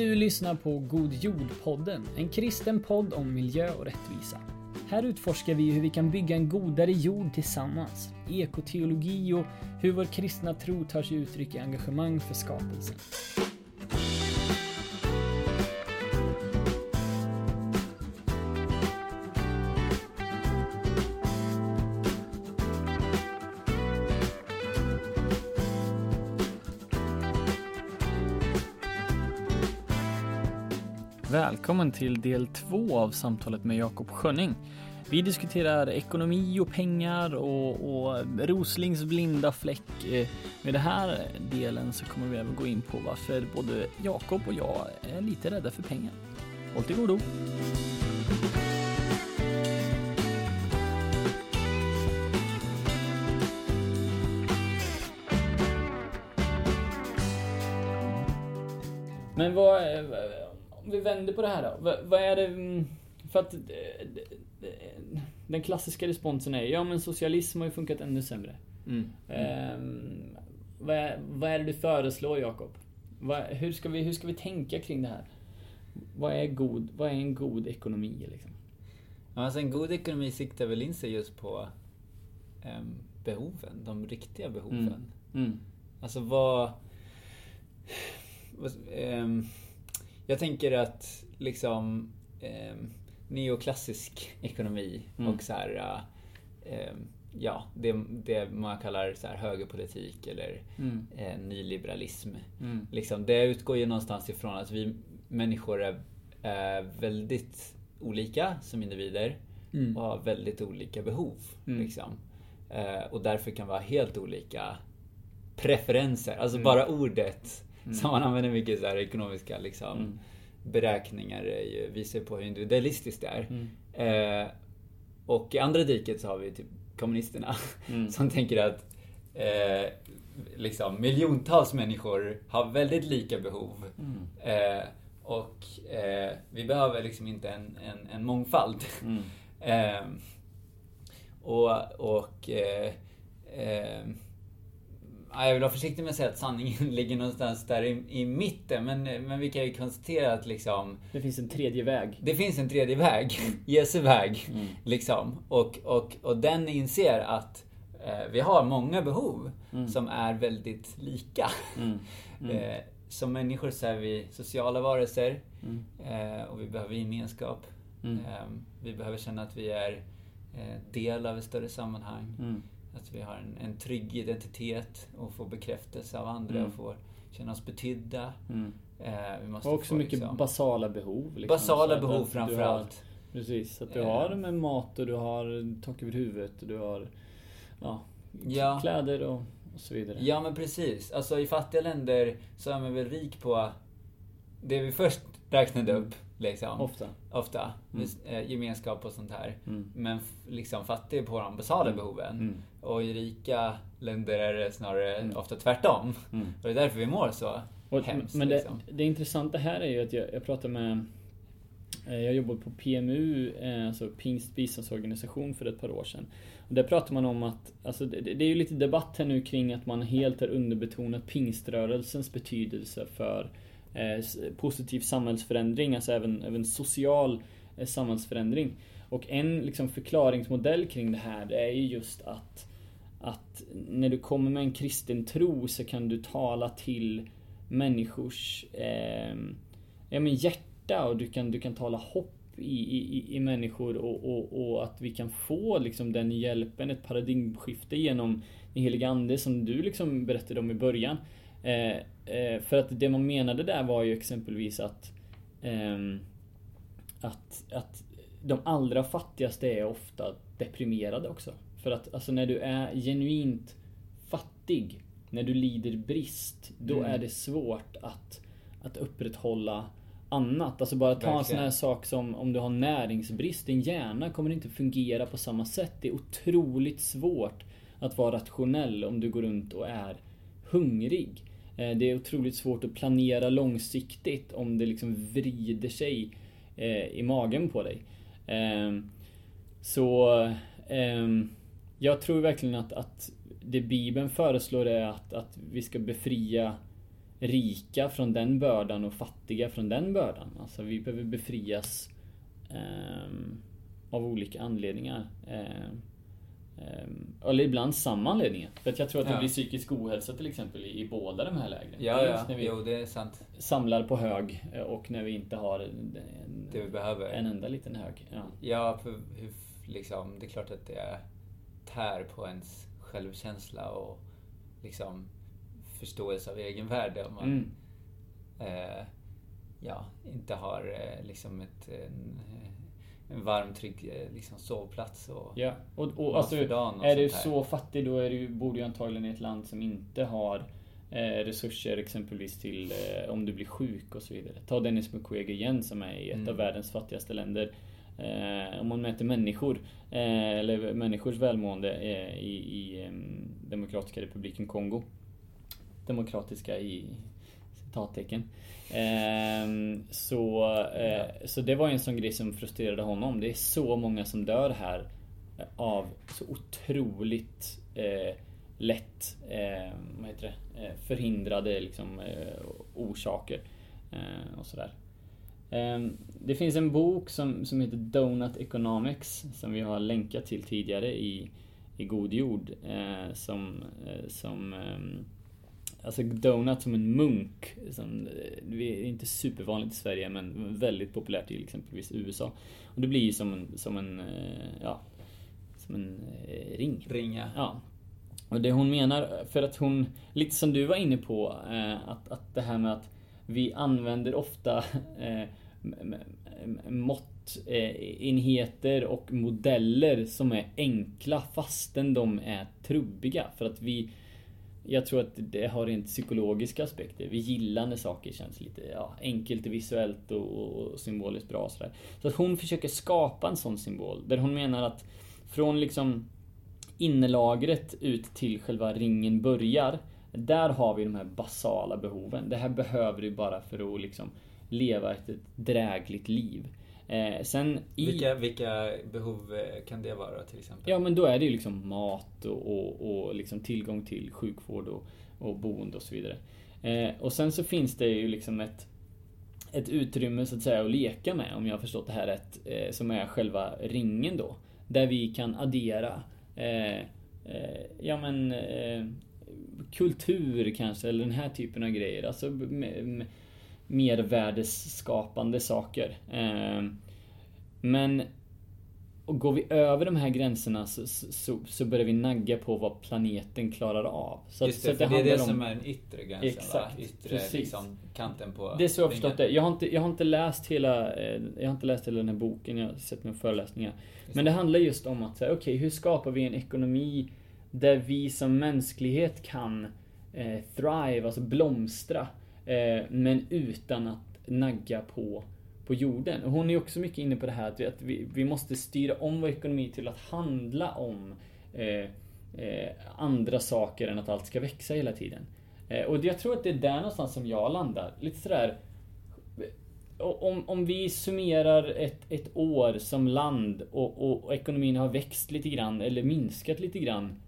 Du lyssnar på God Jord-podden, en kristen podd om miljö och rättvisa. Här utforskar vi hur vi kan bygga en godare jord tillsammans, ekoteologi och hur vår kristna tro tar sig uttryck i engagemang för skapelsen. Välkommen till del två av samtalet med Jakob Schönning. Vi diskuterar ekonomi och pengar och, och Roslings blinda fläck. Eh, med den här delen så kommer vi även gå in på varför både Jakob och jag är lite rädda för pengar. Håll till godo! Men vad, eh, om vi vänder på det här då. Vad, är det, mm, för att eh, den klassiska responsen är ja men socialism har ju funkat ännu sämre. Mm. Um, vad, är, vad är det du föreslår Jakob? Hur, ska vi, hur ska vi tänka kring det här? Vad är, god, vad är en god ekonomi liksom? Alltså en god ekonomi siktar väl in sig just på um, behoven, de riktiga behoven. Mm. Mm. Alltså vad... vad um, jag tänker att liksom eh, neoklassisk ekonomi mm. och så här, eh, ja, det, det man kallar så här högerpolitik eller mm. eh, nyliberalism. Mm. Liksom, det utgår ju någonstans ifrån att vi människor är, är väldigt olika som individer mm. och har väldigt olika behov. Mm. Liksom. Eh, och därför kan vara helt olika preferenser. Alltså mm. bara ordet Mm. Som man använder mycket så här ekonomiska liksom, mm. beräkningar ju, visar på hur individualistiskt det är. Mm. Eh, och i andra diket så har vi typ kommunisterna mm. som tänker att eh, liksom, miljontals människor har väldigt lika behov. Mm. Eh, och eh, vi behöver liksom inte en, en, en mångfald. Mm. Eh, och och eh, jag vill vara försiktig med att säga att sanningen ligger någonstans där i, i mitten. Men, men vi kan ju konstatera att liksom... Det finns en tredje väg. Det finns en tredje väg. Mm. Jesu väg. Mm. Liksom. Och, och, och den inser att eh, vi har många behov mm. som är väldigt lika. Mm. Mm. eh, som människor så är vi sociala varelser. Mm. Eh, och vi behöver gemenskap. Eh, vi behöver känna att vi är eh, del av ett större sammanhang. Att vi har en, en trygg identitet och får bekräftelse av andra mm. och får känna oss betydda. Mm. Eh, och också få, mycket liksom, basala behov. Liksom, basala behov framförallt. Precis, att du har det med mat och du har tak över huvudet och du har ja, ja. kläder och, och, så vidare. Ja men precis. Alltså i fattiga länder så är man väl rik på det vi först räknade upp. Liksom. Ofta. Ofta. Mm. Eh, gemenskap och sånt här. Mm. Men liksom fattig på de basala behoven. Mm. Och i rika länder är det snarare mm. ofta tvärtom. Mm. Och det är därför vi mår så och, hemskt. Men det, liksom. det intressanta här är ju att jag, jag pratar med eh, jag jobbade på PMU, eh, alltså Pingst biståndsorganisation, för ett par år sedan. Och där pratar man om att, alltså det, det är ju lite debatt här nu kring att man helt har underbetonat pingströrelsens betydelse för Eh, positiv samhällsförändring, alltså även, även social eh, samhällsförändring. Och en liksom, förklaringsmodell kring det här är ju just att, att när du kommer med en kristen tro så kan du tala till människors eh, ja, men hjärta och du kan, du kan tala hopp i, i, i människor och, och, och, att vi kan få liksom den hjälpen, ett paradigmskifte genom den heliga Ande som du liksom berättade om i början. Eh, eh, för att det man menade där var ju exempelvis att, eh, att, att de allra fattigaste är ofta deprimerade också. För att alltså när du är genuint fattig, när du lider brist, då mm. är det svårt att, att upprätthålla annat. Alltså bara ta Verkligen. en sån här sak som om du har näringsbrist. Din hjärna kommer inte fungera på samma sätt. Det är otroligt svårt att vara rationell om du går runt och är hungrig. Eh, det är otroligt svårt att planera långsiktigt om det liksom vrider sig eh, i magen på dig. Ehm, så ehm, jag tror verkligen att, att det Bibeln föreslår är att, att vi ska befria rika från den bördan och fattiga från den bördan. Alltså vi behöver befrias eh, av olika anledningar. Eh, eller ibland samma anledningar. För att jag tror att det blir psykisk ohälsa till exempel i, i båda de här lägren. Ja, ja. När vi jo, det är sant. Samlar på hög eh, och när vi inte har en, det vi behöver. en enda liten hög. Ja, ja för liksom, det är klart att det tär på ens självkänsla och liksom förståelse av egenvärde om man mm. eh, ja, inte har eh, liksom ett, en, en varm, trygg eh, liksom, sovplats och Ja, och, och alltså, och är du så fattig då är du, bor du antagligen i ett land som inte har eh, resurser exempelvis till eh, om du blir sjuk och så vidare. Ta Dennis Mukwege igen som är i ett mm. av världens fattigaste länder. Eh, om man mäter människor, eh, eller människors välmående eh, i, i Demokratiska republiken Kongo. Demokratiska i citattecken. Eh, så, eh, så det var en sån grej som frustrerade honom. Det är så många som dör här eh, av så otroligt eh, lätt eh, vad heter det? Eh, förhindrade liksom, eh, orsaker. Eh, och sådär. Ehm, det finns en bok som, som heter Donut Economics som vi har länkat till tidigare i, i God Jord. Eh, som eh, som ehm, Alltså donut som en munk. Som, det är inte supervanligt i Sverige men väldigt populärt i exempelvis USA. Och det blir ju som en, som en, eh, ja, som en eh, ring. Ringa. Ja. Och det hon menar, för att hon, lite som du var inne på, eh, att, att det här med att vi använder ofta måttenheter och modeller som är enkla fastän de är trubbiga. För att vi jag tror att det har rent psykologiska aspekter. Vi gillar när saker känns lite ja, enkelt visuellt och, och symboliskt bra. Så, där. så att hon försöker skapa en sån symbol. Där hon menar att från liksom innelagret ut till själva ringen börjar. Där har vi de här basala behoven. Det här behöver du bara för att liksom leva ett, ett drägligt liv. Eh, sen i... vilka, vilka behov eh, kan det vara till exempel? Ja men då är det ju liksom mat och, och, och liksom tillgång till sjukvård och, och boende och så vidare. Eh, och sen så finns det ju liksom ett ett utrymme så att säga att leka med om jag har förstått det här rätt. Eh, som är själva ringen då. Där vi kan addera eh, eh, Ja men Kultur kanske eller den här typen av grejer. Alltså mervärdesskapande saker. Ehm, men och går vi över de här gränserna så, så, så, börjar vi nagga på vad planeten klarar av. Så Just det, så för det, det är det om... som är den yttre gränsen Exakt, va? Yttre precis. liksom, kanten på... Det är så jag har förstått det. Jag har, inte, jag har inte läst hela eh, Jag har inte läst hela den här boken, jag har sett några föreläsningar. Men det handlar just om att okej, okay, hur skapar vi en ekonomi där vi som mänsklighet kan eh, thrive, alltså blomstra. Eh, men utan att nagga på, på jorden. Och hon är också mycket inne på det här att vi, att vi, vi måste styra om vår ekonomi till att handla om eh, eh, andra saker än att allt ska växa hela tiden. Eh, och jag tror att det är där någonstans som jag landar. Lite sådär eh, om, om vi summerar ett, ett år som land och, och, och, ekonomin har växt lite grann eller minskat lite grann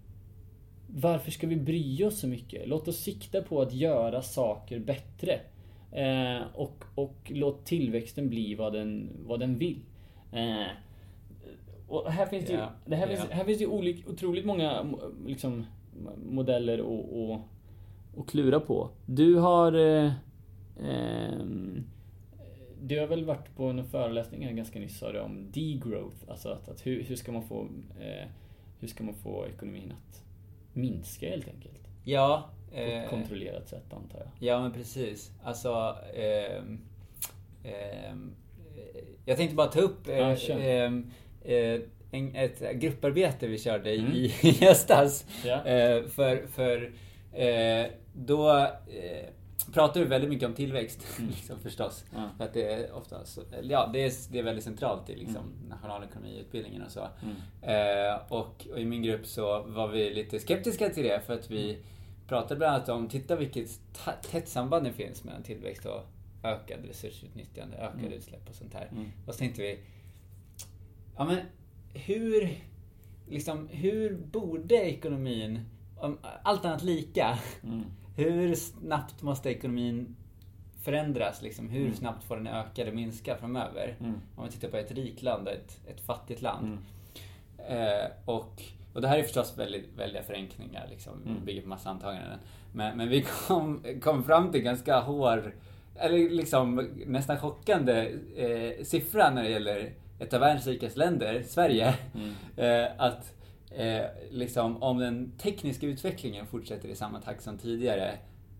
varför ska vi bry oss så mycket? Låt oss sikta på att göra saker bättre. Eh, och, och låt tillväxten bli vad den, vad den vill. Eh, och här finns det, yeah. det här, yeah. finns, här finns det olik, otroligt många liksom, modeller och, och, och klura på. Du har eh, ehm, du har väl varit på en föreläsning här ganska nyss sa du om degrowth, alltså att, att hur, hur ska man få eh, hur ska man få ekonomin att minska helt enkelt. Ja. På ett eh, kontrollerat sätt antar jag. Ja men precis. Alltså eh, eh, Jag tänkte bara ta upp eh, ehm, eh, en, ett grupparbete vi körde mm. i, höstas. Eh, för för då pratar vi väldigt mycket om tillväxt mm. liksom, förstås. Ja. För att det är ofta så, ja, det är, det är väldigt centralt i liksom, mm. nationalekonomiutbildningen och så. Mm. Eh, och, och, i min grupp så var vi lite skeptiska till det för att vi mm. pratade bland annat om, titta vilket tätt samband det finns mellan tillväxt och ökad resursutnyttjande, ökade mm. utsläpp och sånt här. Mm. Och så tänkte vi, ja men hur, liksom, hur borde ekonomin, om allt annat lika, hur snabbt måste ekonomin förändras? Liksom? Hur Mm. snabbt får den öka eller minska framöver? Mm. Om vi tittar på ett rikt land och ett, ett fattigt land. Mm. Eh, och, och det här är förstås väldigt, väldiga förenklingar, liksom, Mm. bygger på massa antaganden. Men, men vi kom, kom fram till ganska hår, eller liksom nästan chockande eh, siffra när det gäller ett av världens rikaste länder, Sverige. Mm. Eh, att eh, liksom, om den tekniska utvecklingen fortsätter i samma takt som tidigare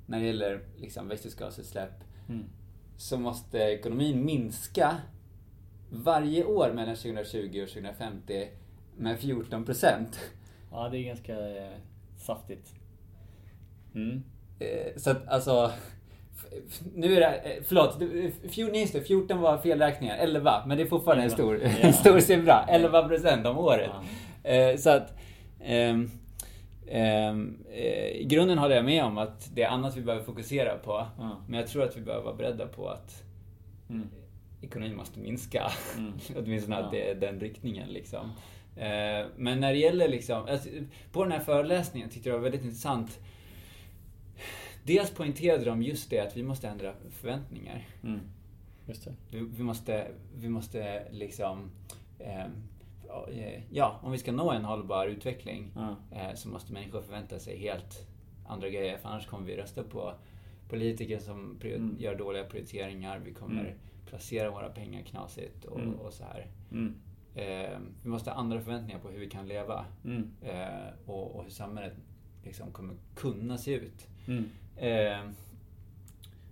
när det gäller liksom, växthusgasutsläpp Mm. så måste ekonomin minska varje år mellan 2020 och 2050 med 14 procent. Ja, det är ganska eh, saftigt. Mm. Eh, Så att alltså... Nu är det, eh, förlåt, just det, 14 var felräkningar, 11, men det är fortfarande en stor, Ja. en stor siffra. 11 procent om året. Ja. Eh, Så att... ehm, ehm, eh, I grunden håller jag med om att det är annat vi behöver fokusera på. Ja. Men jag tror att vi behöver vara beredda på att Mm. ekonomin måste minska. Mm. Åtminstone att Ja. det är den riktningen liksom. Eh, Men när det gäller liksom, alltså, på den här föreläsningen tyckte jag det var väldigt intressant. Dels poängterade de just det att vi måste ändra förväntningar. Mm. Just det. Vi, vi måste, vi måste liksom, eh, ja, om vi ska nå en hållbar utveckling Ja. eh, så måste människor förvänta sig helt andra grejer. För annars kommer vi rösta på politiker som Mm. gör dåliga prioriteringar. Vi kommer Mm. placera våra pengar knasigt och, Mm. och så här. Mm. Eh, vi måste ha andra förväntningar på hur vi kan leva Mm. eh, och, och hur samhället liksom kommer kunna se ut. Mm. Eh,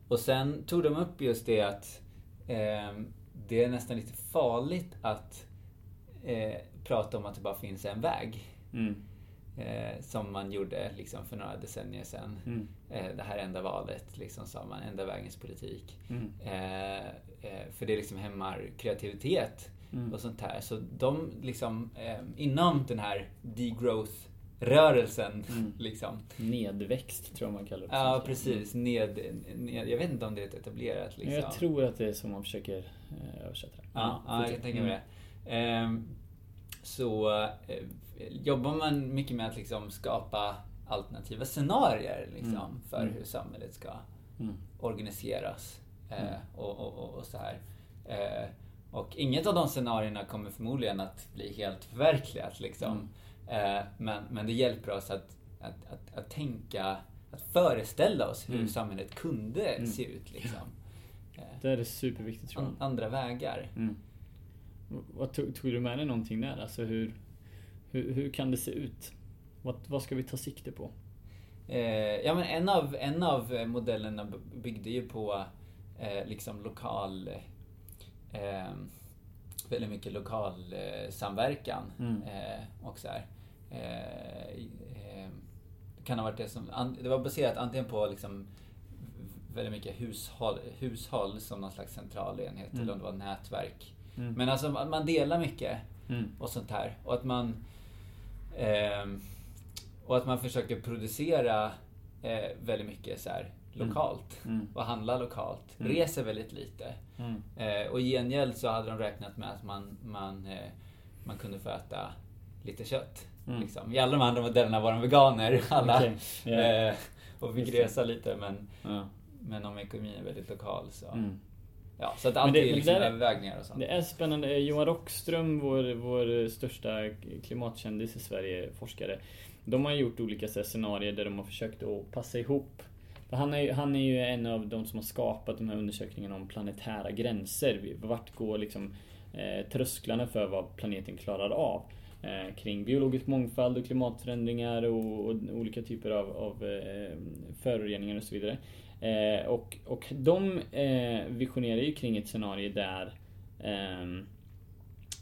och sen tog de upp just det att eh, det är nästan lite farligt att eh, prata om att det bara finns en väg. Mm. Eh, som man gjorde liksom för några decennier sedan. Mm. Eh, det här enda valet, liksom sa man, enda vägens politik. Mm. Eh, eh, för det liksom hämmar kreativitet Mm. och sånt här. Så de liksom inom den här degrowth-rörelsen Mm. liksom. Nedväxt tror jag man kallar det. Ja, precis. Ned, ned, jag vet inte om det är ett etablerat liksom. Jag tror att det är som man försöker översätta det. Ja, ja jag tänker mig det. Ehm, så eh, jobbar man mycket med att liksom skapa alternativa scenarier liksom, Mm. för Mm. hur samhället ska Mm. organiseras. Eh, Mm. och, och, och, och så här. Eh, och inget av de scenarierna kommer förmodligen att bli helt förverkligat. Liksom. Mm. Eh, men, men det hjälper oss att, att, att, att tänka, att föreställa oss hur Mm. samhället kunde se ut. Liksom. Det är superviktigt tror jag. an- andra vägar. Vad tog, tog du med dig någonting där? Alltså hur, hur, hur kan det se ut? Vad, vad ska vi ta sikte på? Eh, ja, men en av, en av modellerna byggde ju på eh, liksom lokal... Eh, väldigt mycket lokal eh, samverkan. Mm. Eh, och så här. Eh, kan ha varit det som... An, det var baserat antingen på liksom väldigt mycket hushåll, hushåll som någon slags central enhet Mm. eller om det var nätverk. Mm. Men alltså att man delar mycket Mm. och sånt här. Och att man ehm, och att man försöker producera eh, väldigt mycket så här lokalt Mm. och handla lokalt. Mm. Reser väldigt lite. Mm. Eh, och i gengäld så hade de räknat med att man, man, eh, man kunde få äta lite kött. Mm. Liksom. I alla de andra modellerna var de veganer alla. Ja. eh, och fick resa lite men, Ja. men om ekonomin är väldigt lokal så... Ja, så att allt det- är liksom där övervägningar och sånt. Det är spännande. Johan Rockström, vår, vår största klimatkändis i Sverige, forskare. De har gjort olika så här, scenarier där de har försökt att passa ihop. Han, är, han är ju en av de som har skapat de här undersökningarna om planetära gränser. Vart går liksom eh, trösklarna för vad planeten klarar av? Eh, kring biologisk mångfald och klimatförändringar och, och olika typer av, av eh, föroreningar och så vidare. Eh, och, och de eh, visionerar ju kring ett scenario där, eh,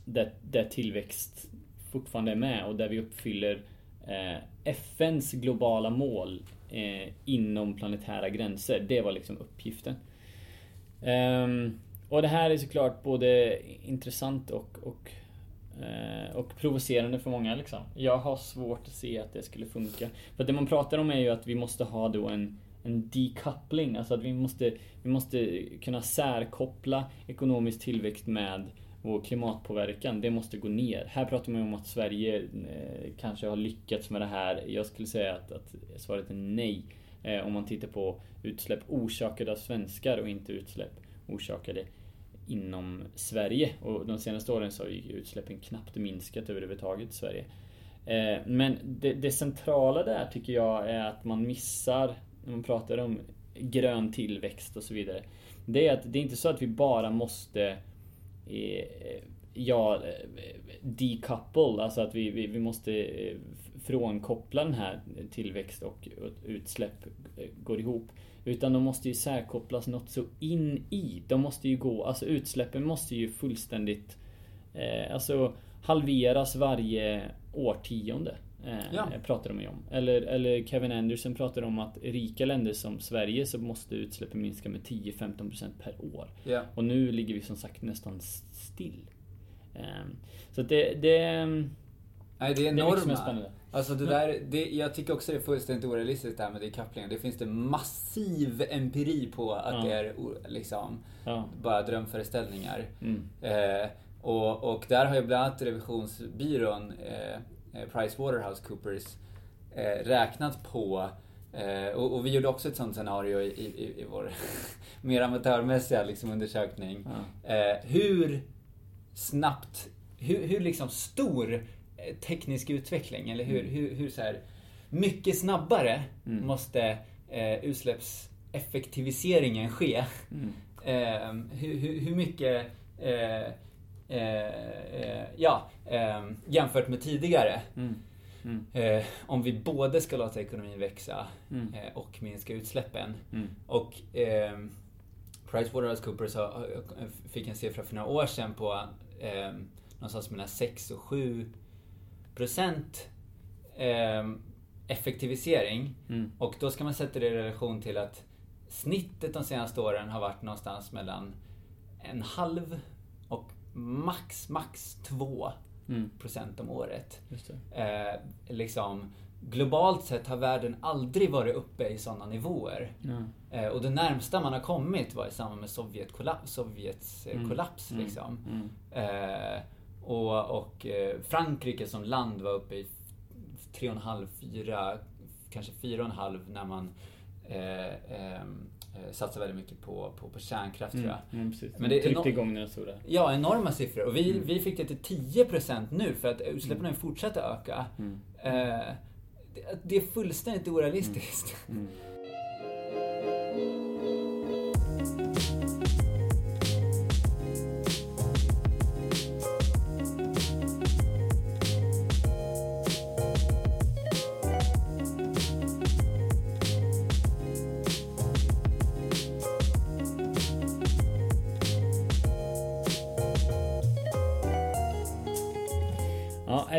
där, där tillväxt fortfarande är med och där vi uppfyller eh, FNs globala mål eh, inom planetära gränser. Det var liksom uppgiften. Ehm, och det här är såklart både intressant och, och, eh, och provocerande för många. Liksom. Jag har svårt att se att det skulle funka. För det man pratar om är ju att vi måste ha då en, en decoupling. Alltså att vi måste, vi måste kunna särkoppla ekonomisk tillväxt med vår klimatpåverkan. Det måste gå ner. Här pratar man om att Sverige eh, kanske har lyckats med det här. Jag skulle säga att, att svaret är nej. Eh, om man tittar på utsläpp orsakade av svenskar och inte utsläpp orsakade inom Sverige. Och de senaste åren så har ju utsläppen knappt minskat överhuvudtaget i Sverige. Eh, men det, det, centrala där tycker jag är att man missar, när man pratar om grön tillväxt och så vidare. Det är att det är inte så att vi bara måste eh, ja, eh, decouple, alltså att vi, vi, vi måste eh, frånkoppla den här tillväxt och utsläpp eh, går ihop. Utan de måste ju särkopplas något så in i. De måste ju gå, alltså utsläppen måste ju fullständigt eh, alltså halveras varje årtionde. Eh, ja. Pratar de ju om. Eller, eller Kevin Anderson pratar om att rika länder som Sverige så måste utsläppen minska med 10-15% per år. Ja. Och nu ligger vi som sagt nästan still. Eh, så det, det Nej, det är enorma. Det är alltså det där, det, jag tycker också det är fullständigt orealistiskt det här med dekouplingen. Det finns det massiv empiri på att ja. det är liksom bara drömföreställningar. Mm. Eh, och, och där har ju bland annat revisionsbyrån eh PricewaterhouseCoopers eh, räknat på eh, och, och, vi gjorde också ett sånt scenario i, i, i vår mer amatörmässiga liksom, undersökning. Eh, hur snabbt, hur, hur liksom stor Eh, teknisk utveckling? Eller hur, mm. hur, hur så här, mycket snabbare mm. måste eh, utsläppseffektiviseringen ske? Mm. Eh, hur, hur, hur, mycket eh, eh, eh ja, jämfört med tidigare. Mm. Mm. Eh, om vi både ska låta ekonomin växa mm. eh, och minska utsläppen. Mm. Och eh, PricewaterhouseCoopers fick en siffra för några år sedan på eh, någonstans mellan 6 och 7 procent eh, effektivisering. Mm. Och då ska man sätta det i relation till att snittet de senaste åren har varit någonstans mellan en halv max, max två mm. procent om året. Eh, liksom, globalt sett har världen aldrig varit uppe i sådana nivåer. Mm. Eh, och det närmsta man har kommit var i samband med Sovjet kollaps, Sovjets eh, mm. kollaps. Mm. Liksom. Mm. Eh, och, och eh, Frankrike som land var uppe i 3,5, 4, kanske 4,5 när man eh, eh, satsar väldigt mycket på, på, på kärnkraft mm, tror jag. Mm, precis. Men det tryckte igång den stora. Ja, enorma siffror. Och vi, mm. vi fick det till 10% nu för att utsläppen mm. har fortsatt att öka. Mm. Eh, det, det, är fullständigt orealistiskt.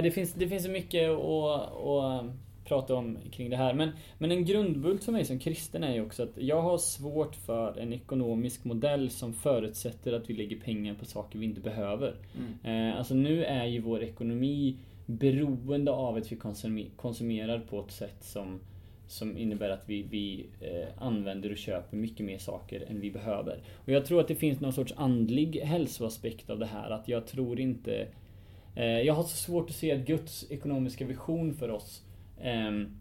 Mm. det finns, det finns så mycket att, att prata om kring det här. Men, men en grundbult för mig som kristen är ju också att jag har svårt för en ekonomisk modell som förutsätter att vi lägger pengar på saker vi inte behöver. Mm. Eh, alltså nu är ju vår ekonomi beroende av att vi konsumerar på ett sätt som som innebär att vi, vi eh, använder och köper mycket mer saker än vi behöver. Och jag tror att det finns någon sorts andlig hälsoaspekt av det här. Att jag tror inte Eh, jag har så svårt att se att Guds ekonomiska vision för oss ehm,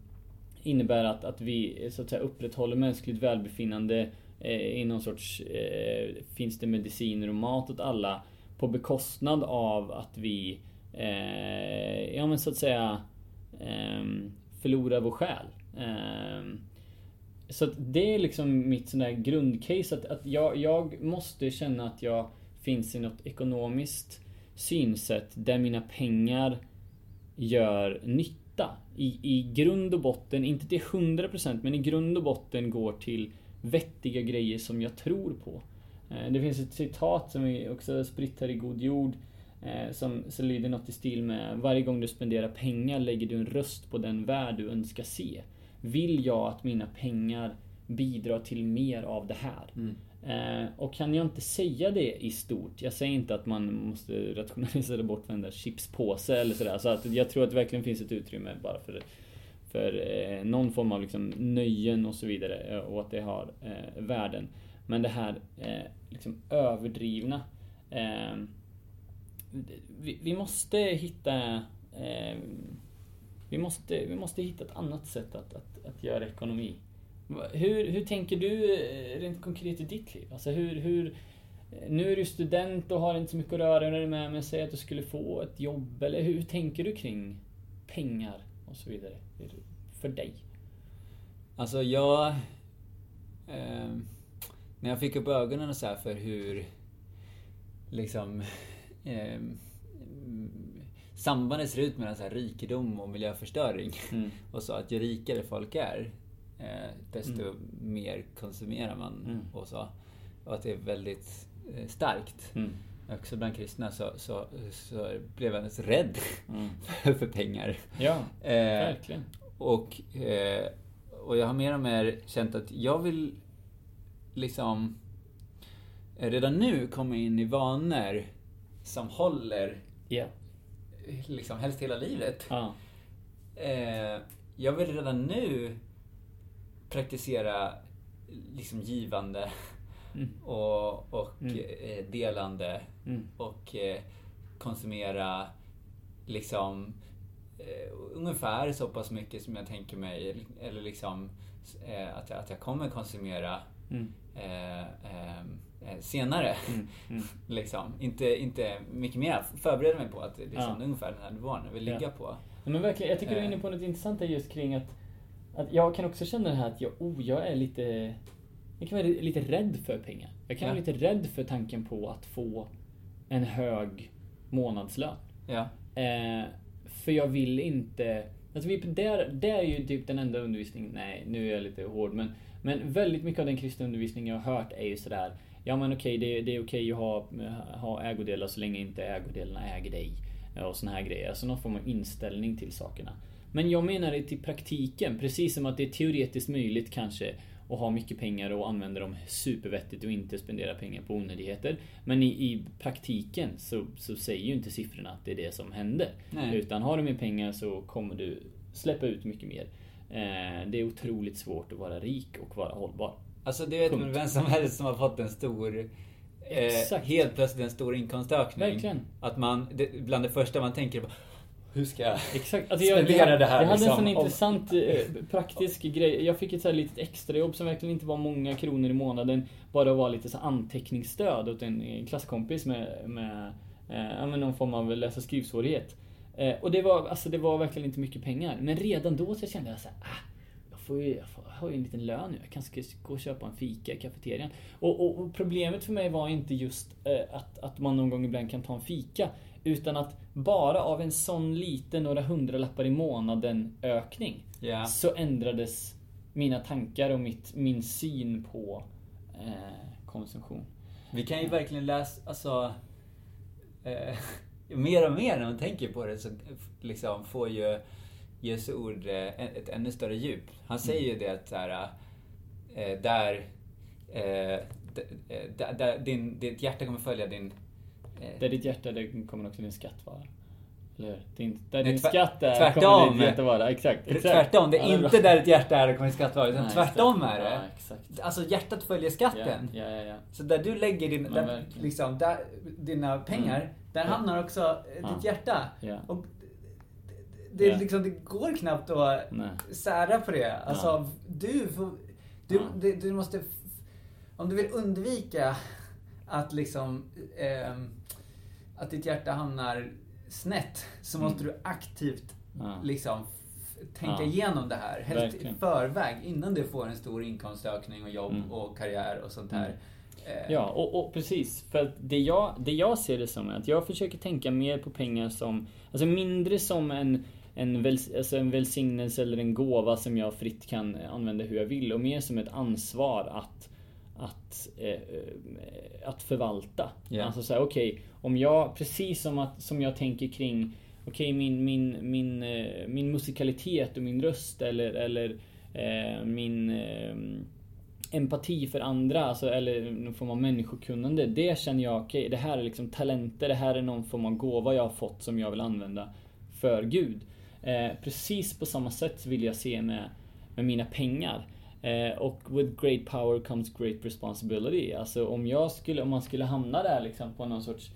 innebär att, att vi eh, så att säga, upprätthåller mänskligt välbefinnande eh, i någon sorts eh, finns det mediciner och mat åt alla på bekostnad av att vi eh, ja men så att säga ehm, förlorar vår själ. Ehm, så att det är liksom mitt sån där grundcase att, att jag, jag måste känna att jag finns i något ekonomiskt synsätt där mina pengar gör nytta. I, i grund och botten, inte till 100% men i grund och botten går till vettiga grejer som jag tror på. Eh, det finns ett citat som vi också spritt här i God Jord eh, som, som lyder något i stil med Varje gång du spenderar pengar lägger du en röst på den värld du önskar se. Vill jag att mina pengar bidrar till mer av det här? Mm. Eh, och kan jag inte säga det i stort, jag säger inte att man måste rationalisera bort varenda chipspåse eller sådär. Så att jag tror att det verkligen finns ett utrymme bara för, för eh, någon form av liksom nöjen och så vidare eh, och att det har eh, värden. Men det här eh, liksom överdrivna. Eh, vi, vi, måste hitta eh, vi måste, vi måste hitta ett annat sätt att, att, att göra ekonomi. Hur, hur tänker du eh, rent konkret i ditt liv? Alltså hur, hur nu är du student och har inte så mycket att röra dig med, men säg att du skulle få ett jobb. Eller hur tänker du kring pengar och så vidare? För dig? Alltså jag... Eh, när jag fick upp ögonen så för hur liksom eh, sambandet ser ut mellan så rikedom och miljöförstöring. Mm. Och så att ju rikare folk är, eh, desto mm. mer konsumerar man mm. och så. Och att det är väldigt eh, starkt. Mm. Också bland kristna så, så, så blev jag nästan rädd mm. för pengar. Ja, eh, verkligen. Och, eh, och jag har mer och mer känt att jag vill liksom redan nu komma in i vanor som håller yeah. liksom helst hela livet. Ah. Eh, jag vill redan nu praktisera liksom givande mm. och, och mm. eh, delande mm. och eh, konsumera liksom eh, ungefär så pass mycket som jag tänker mig eller liksom att, att jag kommer konsumera mm. Eh, Eh, senare. Mm, mm. liksom. inte, inte mycket mer. Förbereda mig på att det liksom, ja. ungefär den här nivån jag vill ligga ja. på. Ja, men verkligen, jag tycker du är inne på något intressant just kring att, att jag kan också känna det här att jag, oh, jag är lite jag kan vara lite rädd för pengar. Jag kan ja. vara lite rädd för tanken på att få en hög månadslön. Ja. Eh, för jag vill inte... Alltså vi, där, där är ju typ den enda undervisningen, nej nu är jag lite hård men, men väldigt mycket av den kristna undervisning jag har hört är ju sådär ja men okej, det, det är okej att ha, ha ägodelar så länge inte ägodelarna äger dig. Och såna här grejer. Alltså någon form av inställning till sakerna. Men jag menar det till praktiken, precis som att det är teoretiskt möjligt kanske att ha mycket pengar och använda dem supervettigt och inte spendera pengar på onödigheter. Men i, i praktiken så, så säger ju inte siffrorna att det är det som händer. Nej. Utan har du mer pengar så kommer du släppa ut mycket mer. Eh, det är otroligt svårt att vara rik och vara hållbar. Alltså det vet man vem som helst som har fått en stor eh, helt plötsligt en stor inkomstökning. Verkligen. Att man, det, bland det första man tänker på hur ska jag Exakt. Alltså jag, spendera det här? Jag hade liksom, en sån intressant eh, praktisk grej. Jag fick ett så här litet extrajobb som verkligen inte var många kronor i månaden. Bara att vara lite så anteckningsstöd åt en, klasskompis med, med, eh, med någon form av läs och skrivsvårighet. Eh, och det var, alltså, det var verkligen inte mycket pengar. Men redan då så kände jag så här, ah, jag, får ju, jag får, har ju en liten lön nu. Jag kanske ska gå och köpa en fika i kafeterian. Och, och, och problemet för mig var inte just att, att man någon gång ibland kan ta en fika. Utan att bara av en sån liten, några hundralappar i månaden ökning. Yeah. Så ändrades mina tankar och mitt, min syn på eh, konsumtion. Vi kan ju verkligen läsa, alltså eh, mer och mer när man tänker på det så liksom får ju Jesu ord eh, ett ännu större djup. Han säger ju det att så här, eh, där, eh, där, där din, ditt hjärta kommer följa din... Där ditt hjärta, där kommer också din skatt vara. Eller Din, där din skatt är, tvärtom. kommer ditt hjärta vara. Exakt, exakt. Tvärtom. Det är inte där ditt hjärta är, kommer din skatt vara. Utan Nej, tvärtom exakt. är det. Ja, exakt. Alltså hjärtat följer skatten. Ja, ja, ja, Så där du lägger din, där, liksom, där, dina pengar, mm. där hamnar också ditt hjärta. Och det, yeah. liksom, det går knappt att Nej. sära på det. Alltså, ja. du, du, ja. du, du, måste... Om du vill undvika att liksom... Eh, att ditt hjärta hamnar snett så mm. måste du aktivt liksom tänka ja. igenom det här. Helst i förväg innan du får en stor inkomstökning och jobb mm. och karriär och sånt här. Mm. Eh. Ja, och, och, precis. För det jag, det jag ser det som är att jag försöker tänka mer på pengar som, alltså mindre som en en, väl, alltså en välsignelse eller en gåva som jag fritt kan använda hur jag vill och mer som ett ansvar att att, eh, att förvalta. Yeah. Alltså såhär, okej, okay, om jag, precis som, att, som jag tänker kring Okej, okay, min, min, min, eh, min musikalitet och min röst eller, eller eh, min eh, empati för andra, alltså, eller någon form av människokunnande. Det känner jag, okej, okay, det här är liksom talenter, det här är någon form av gåva jag har fått som jag vill använda för Gud. Eh, precis på samma sätt vill jag se med, med mina pengar. Eh, och with great power comes great responsibility. Alltså om jag skulle, om man skulle hamna där liksom på någon sorts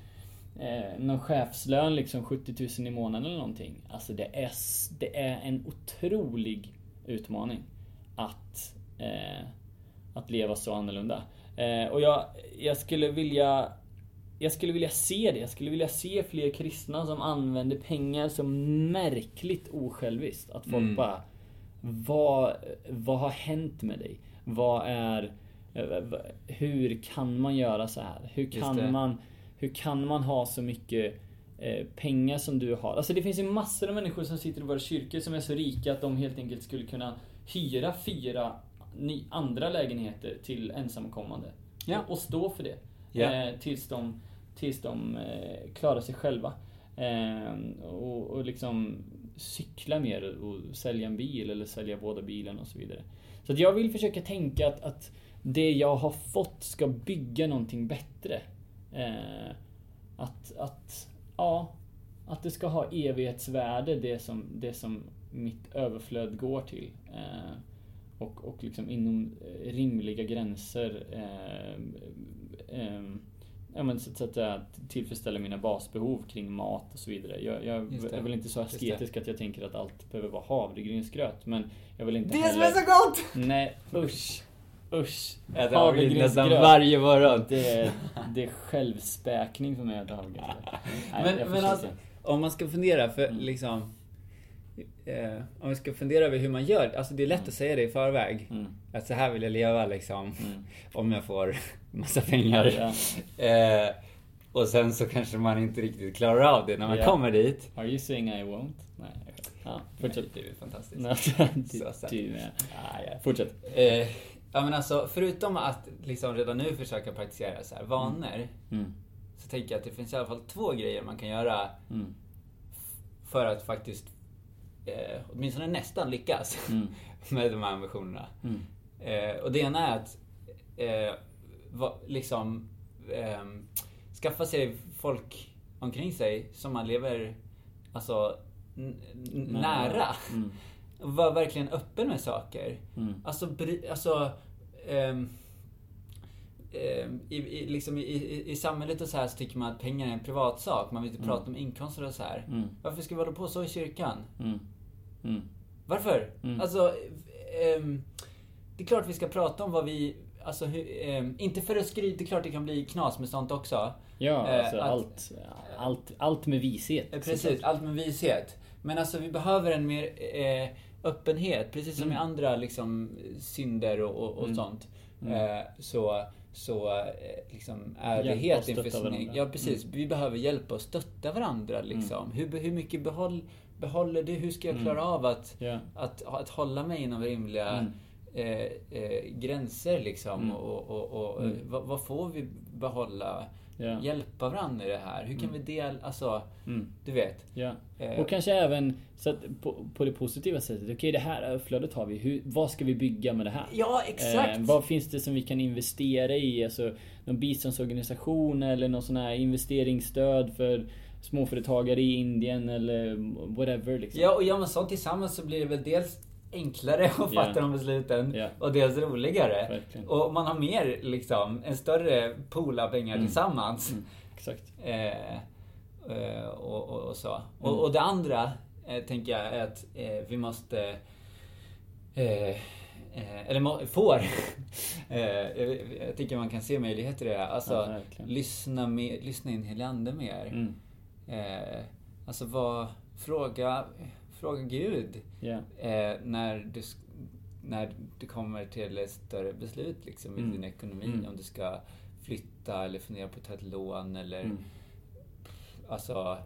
eh, någon chefslön liksom 70 000 i månaden eller någonting. Alltså det är, det är en otrolig utmaning att eh, att leva så annorlunda. Eh, och jag, jag skulle vilja jag skulle vilja se det. Jag skulle vilja se fler kristna som använder pengar så märkligt osjälviskt. Att folk mm. bara vad, vad har hänt med dig? Vad är... Hur kan man göra så här? Hur kan, man, hur kan man ha så mycket eh, pengar som du har? Alltså det finns ju massor av människor som sitter i våra kyrkor som är så rika att de helt enkelt skulle kunna hyra fyra andra lägenheter till ensamkommande. Ja. Och, och stå för det. Ja. Eh, tills de, tills de eh, klarar sig själva. Eh, och, och liksom cykla mer och sälja en bil eller sälja båda bilarna och så vidare. Så att jag vill försöka tänka att, att det jag har fått ska bygga någonting bättre. Eh, att, att, ja, att det ska ha evighetsvärde det som, det som mitt överflöd går till. Eh, och, och liksom inom eh, rimliga gränser eh, eh ja, men så, så att jag tillfredsställer mina basbehov kring mat och så vidare. Jag, jag är väl inte så asketisk att jag tänker att allt behöver vara havregrynsgröt. Men jag vill inte Det heller... som är så gott! Nej, usch. Usch. Äter havregrynsgröt nästan varje morgon. Det är, det är självspäkning för mig att äta havregrynsgröt. Men, men alltså, om man ska fundera, för mm. liksom eh, om vi ska fundera över hur man gör. Alltså det är lätt mm. att säga det i förväg. Mm. Att så här vill jag leva liksom. Mm. Om jag får massa pengar. Ja. eh, och sen så kanske man inte riktigt klarar av det när man yeah. kommer dit. Are you saying I won't? Nej, ja, fortsätt. Nej, du är fantastisk. du, så du med. Ah, ja. Fortsätt. Eh, ja men alltså, förutom att liksom redan nu försöka praktisera så här vanor. Mm. Så tänker jag att det finns i alla fall två grejer man kan göra. Mm. För att faktiskt eh, åtminstone nästan lyckas mm. med de här ambitionerna. Mm. Eh, och det ena är att eh, va, liksom eh, skaffa sig folk omkring sig som man lever alltså nära. Mm. Var verkligen öppen med saker. Mm. Alltså, bry, alltså ehm, ehm, i, i, liksom i, i, samhället och så här så tycker man att pengar är en privatsak. Man vill inte mm. prata om inkomster och så här. Mm. Varför ska vi hålla på så i kyrkan? Mm. Mm. Varför? Mm. Alltså, um, det är klart vi ska prata om vad vi... Alltså, um, inte för att skryta, det är klart det kan bli knas med sånt också. Ja, uh, alltså att, allt, allt, allt med vishet. Eh, precis, allt med vishet. Men alltså vi behöver en mer uh, öppenhet, precis som mm. i andra liksom, synder och, och, och mm. sånt. Uh, så så liksom ärlighet inför sin Ja precis. Mm. Vi behöver hjälpa och stötta varandra liksom. Mm. Hur, hur mycket behåll, behåller det? Hur ska jag klara mm. av att, yeah. att, att, hålla mig inom rimliga mm. eh, eh, gränser liksom? Mm. Och, och, och mm. vad, vad, får vi behålla? Yeah. Hjälpa varandra i det här. Hur kan mm. vi dela, alltså, mm. du vet. Ja. Eh, och kanske även så att på, på det positiva sättet. Okej, okay, det här flödet har vi. Hur, vad ska vi bygga med det här? Ja, exakt. Eh, vad finns det som vi kan investera i? Alltså, någon biståndsorganisation eller någon sån här investeringsstöd för småföretagare i Indien eller whatever. Liksom. Ja, och gör man sånt tillsammans så blir det väl dels enklare att fatta yeah. de besluten yeah. och dels roligare. Verkligen. Och man har mer, liksom, en större pool av pengar mm. tillsammans. Mm. Exakt. Eh, eh, och, och, och, så. Mm. Och, och, det andra, eh, tänker jag, är att eh, vi måste eh, eller får. jag tycker man kan se möjligheter i det. Alltså, ja, lyssna, med, lyssna in hela ande mer. Mm. Eh, alltså vad, fråga, fråga Gud yeah. eh, när, du, när du kommer till ett större beslut liksom, mm. i din ekonomi. Mm. Om du ska flytta eller fundera på att ta ett lån eller mm. alltså,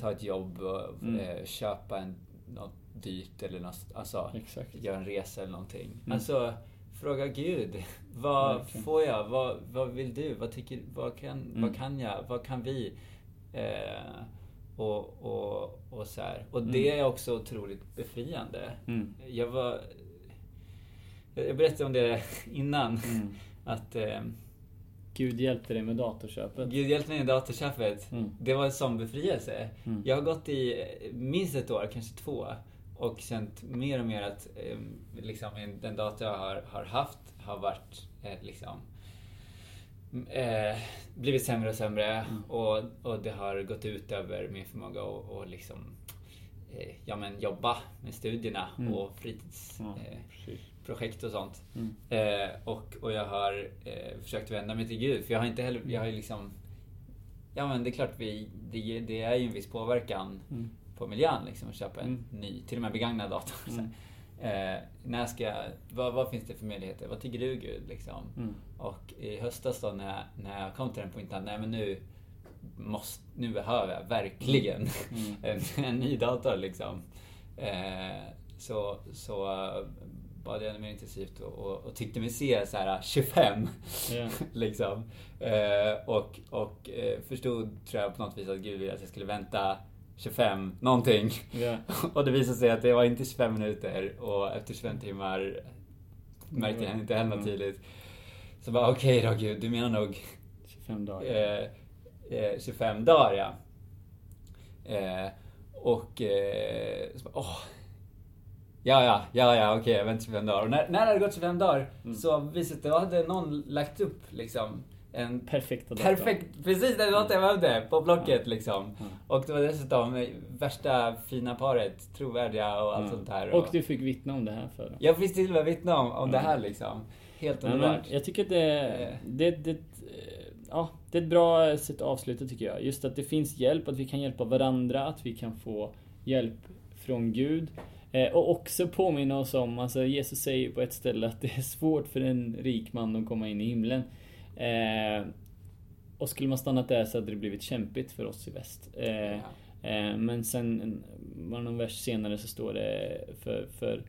ta ett jobb och mm. eh, köpa en, något dyrt eller något, alltså, göra en resa eller någonting. Mm. Alltså, fråga Gud. Vad Verkligen. får jag? Vad, vad vill du? Vad, tycker, vad, kan, mm. vad kan jag? Vad kan vi? Eh, och, och, och så här. Och det mm. är också otroligt befriande. Mm. Jag var... Jag berättade om det innan. Mm. Att... Eh, Gud hjälpte dig med datorköpet. Gud hjälpte mig med datorköpet. Mm. Det var en sån befrielse. Mm. Jag har gått i minst ett år, kanske två. Och känt mer och mer att eh, liksom, den dator jag har, har haft har varit eh, liksom eh, blivit sämre och sämre mm. och, och det har gått ut över min förmåga att och liksom eh, ja, men jobba med studierna mm. och fritidsprojekt ja, och sånt. Mm. Eh, och, och jag har eh, försökt vända mig till Gud. För jag har inte heller, jag har liksom Ja men det är klart, vi, det, det är ju en viss påverkan mm. på miljön liksom att köpa en mm. ny, till och med begagnad dator. Eh, när ska jag, vad, vad, finns det för möjligheter? Vad tycker du Gud? Liksom? Mm. Och i höstas då när jag, när jag kom till den punkten, nej men nu måste, nu behöver jag verkligen mm. en, en, ny dator liksom. Eh, så, så bad jag mer intensivt och, och, och, tyckte mig se så här 25. Yeah. liksom. Eh, och och eh, förstod, tror jag, på något vis att Gud ville att jag skulle vänta 25 någonting. Yeah. och det visade sig att det var inte 25 minuter och efter 25 timmar märkte jag inte hända mm. tydligt. Så bara okej okay då Gud, du menar nog 25 dagar. Eh, 25 dagar ja. Eh, och eh, så bara, åh, Ja, ja, ja, ja, okej, okay, jag väntar 25 dagar. Och när, när det hade gått 25 dagar mm. så visade det, då hade någon lagt upp liksom en perfekt data. Perfekt, precis den data jag behövde på Blocket ja. liksom. Mm. Och det var dessutom värsta fina paret, trovärdiga och allt mm. sånt här. Och, och, du fick vittna om det här för dem. Jag fick till och med vittna om, om det här liksom. Helt underbart. Jag tycker att det, eh. det, det, ja, det är ett bra sätt att avsluta tycker jag. Just att det finns hjälp, att vi kan hjälpa varandra, att vi kan få hjälp från Gud. Eh, och också påminna oss om, alltså Jesus säger på ett ställe att det är svårt för en rik man att komma in i himlen. Eh, och skulle man stannat där så hade det blivit kämpigt för oss i väst. Eh, eh, men sen, bara någon vers senare så står det för, för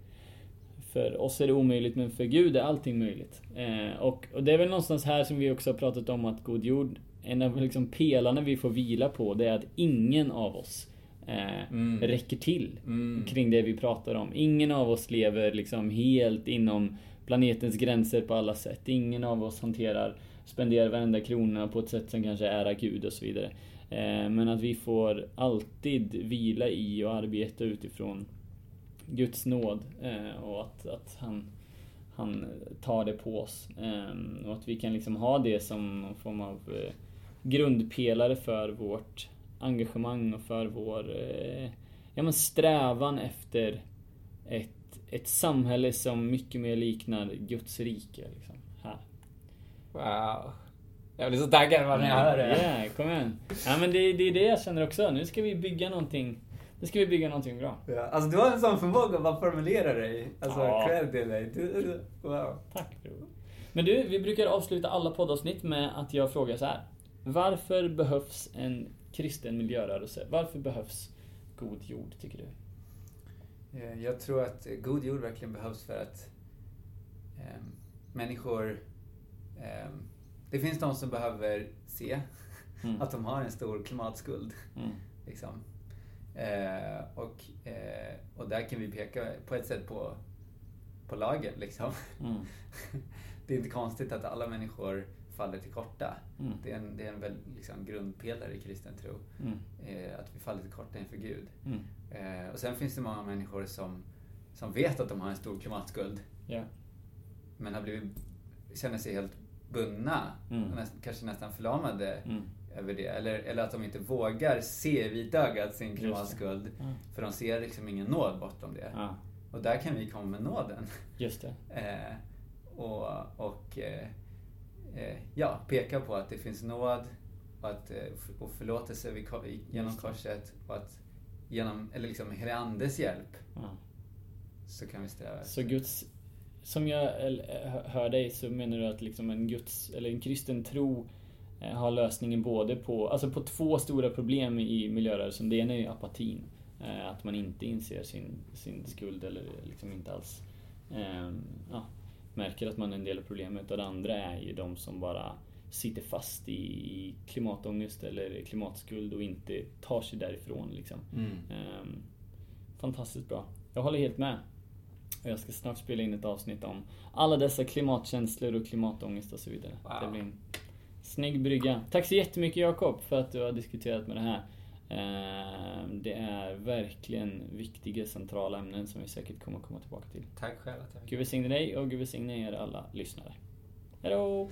för oss är det omöjligt men för Gud är allting möjligt. Eh, och, och, det är väl någonstans här som vi också har pratat om att god jord, en av liksom pelarna vi får vila på, det är att ingen av oss eh, mm. räcker till mm. kring det vi pratar om. Ingen av oss lever liksom helt inom planetens gränser på alla sätt. Ingen av oss hanterar, spenderar varenda krona på ett sätt som kanske är Gud och så vidare. Eh, men att vi får alltid vila i och arbeta utifrån Guds nåd eh, och att, att han, han tar det på oss. Eh, och att vi kan liksom ha det som någon form av grundpelare för vårt engagemang och för vår eh, ja, men strävan efter ett, ett samhälle som mycket mer liknar Guds rike. Liksom, här. Wow. Jag blir så taggad när jag hör det. Yeah, kom igen. Ja, men det, det är det jag känner också. Nu ska vi bygga någonting nu ska vi bygga någonting bra. Ja, alltså du har en sån förmåga att bara formulera dig. Alltså, ja. cred till dig. Wow. Tack bror. Men du, vi brukar avsluta alla poddavsnitt med att jag frågar så här. Varför behövs en kristen miljörörelse. Varför behövs god jord, tycker du? Eh, jag tror att god jord verkligen behövs för att eh, människor... Eh, det finns de som behöver se mm. att de har en stor klimatskuld. Mm. Liksom. Eh, och, eh, och där kan vi peka på ett sätt på, på lagen. Liksom. Mm. det är inte konstigt att alla människor faller till korta. Mm. Det är en, det är en väl, liksom, grundpelare i kristen tro. Mm. Eh, att vi faller till korta inför Gud. Mm. Eh, och sen finns det många människor som, som vet att de har en stor klimatskuld. Yeah. Men har blivit, känner sig helt bundna. Mm. Näst, kanske nästan förlamade mm. över det. Eller, eller att de inte vågar se vitögat sin klimatskuld. För de ser liksom ingen nåd bortom det. Ja. Och där kan vi komma med nåden. Just det. eh, och, och eh, eh, ja, pekar på att det finns nåd och, att, eh, och förlåtelse genom korset och att genom, eller liksom hela Andes hjälp ja. så kan vi sträva Så Guds, som jag hör dig så menar du att liksom en Guds, eller en kristen tro eh, har lösningen både på, alltså på två stora problem i miljörörelsen. Det ena är apatin. Eh, att man inte inser sin, sin skuld eller liksom inte alls eh, ja, märker att man är en del av problemet och det andra är ju de som bara sitter fast i klimatångest eller klimatskuld och inte tar sig därifrån. Liksom. Mm. Um, fantastiskt bra. Jag håller helt med. Jag ska snart spela in ett avsnitt om alla dessa klimatkänslor och klimatångest och så vidare. Wow. Det blir en snygg brygga. Tack så jättemycket Jakob för att du har diskuterat med det här. Ehm, det är verkligen viktiga centrala ämnen som vi säkert kommer komma tillbaka till. Tack själv att jag Gud välsigne dig och Gud välsigne er alla lyssnare. Hejdå!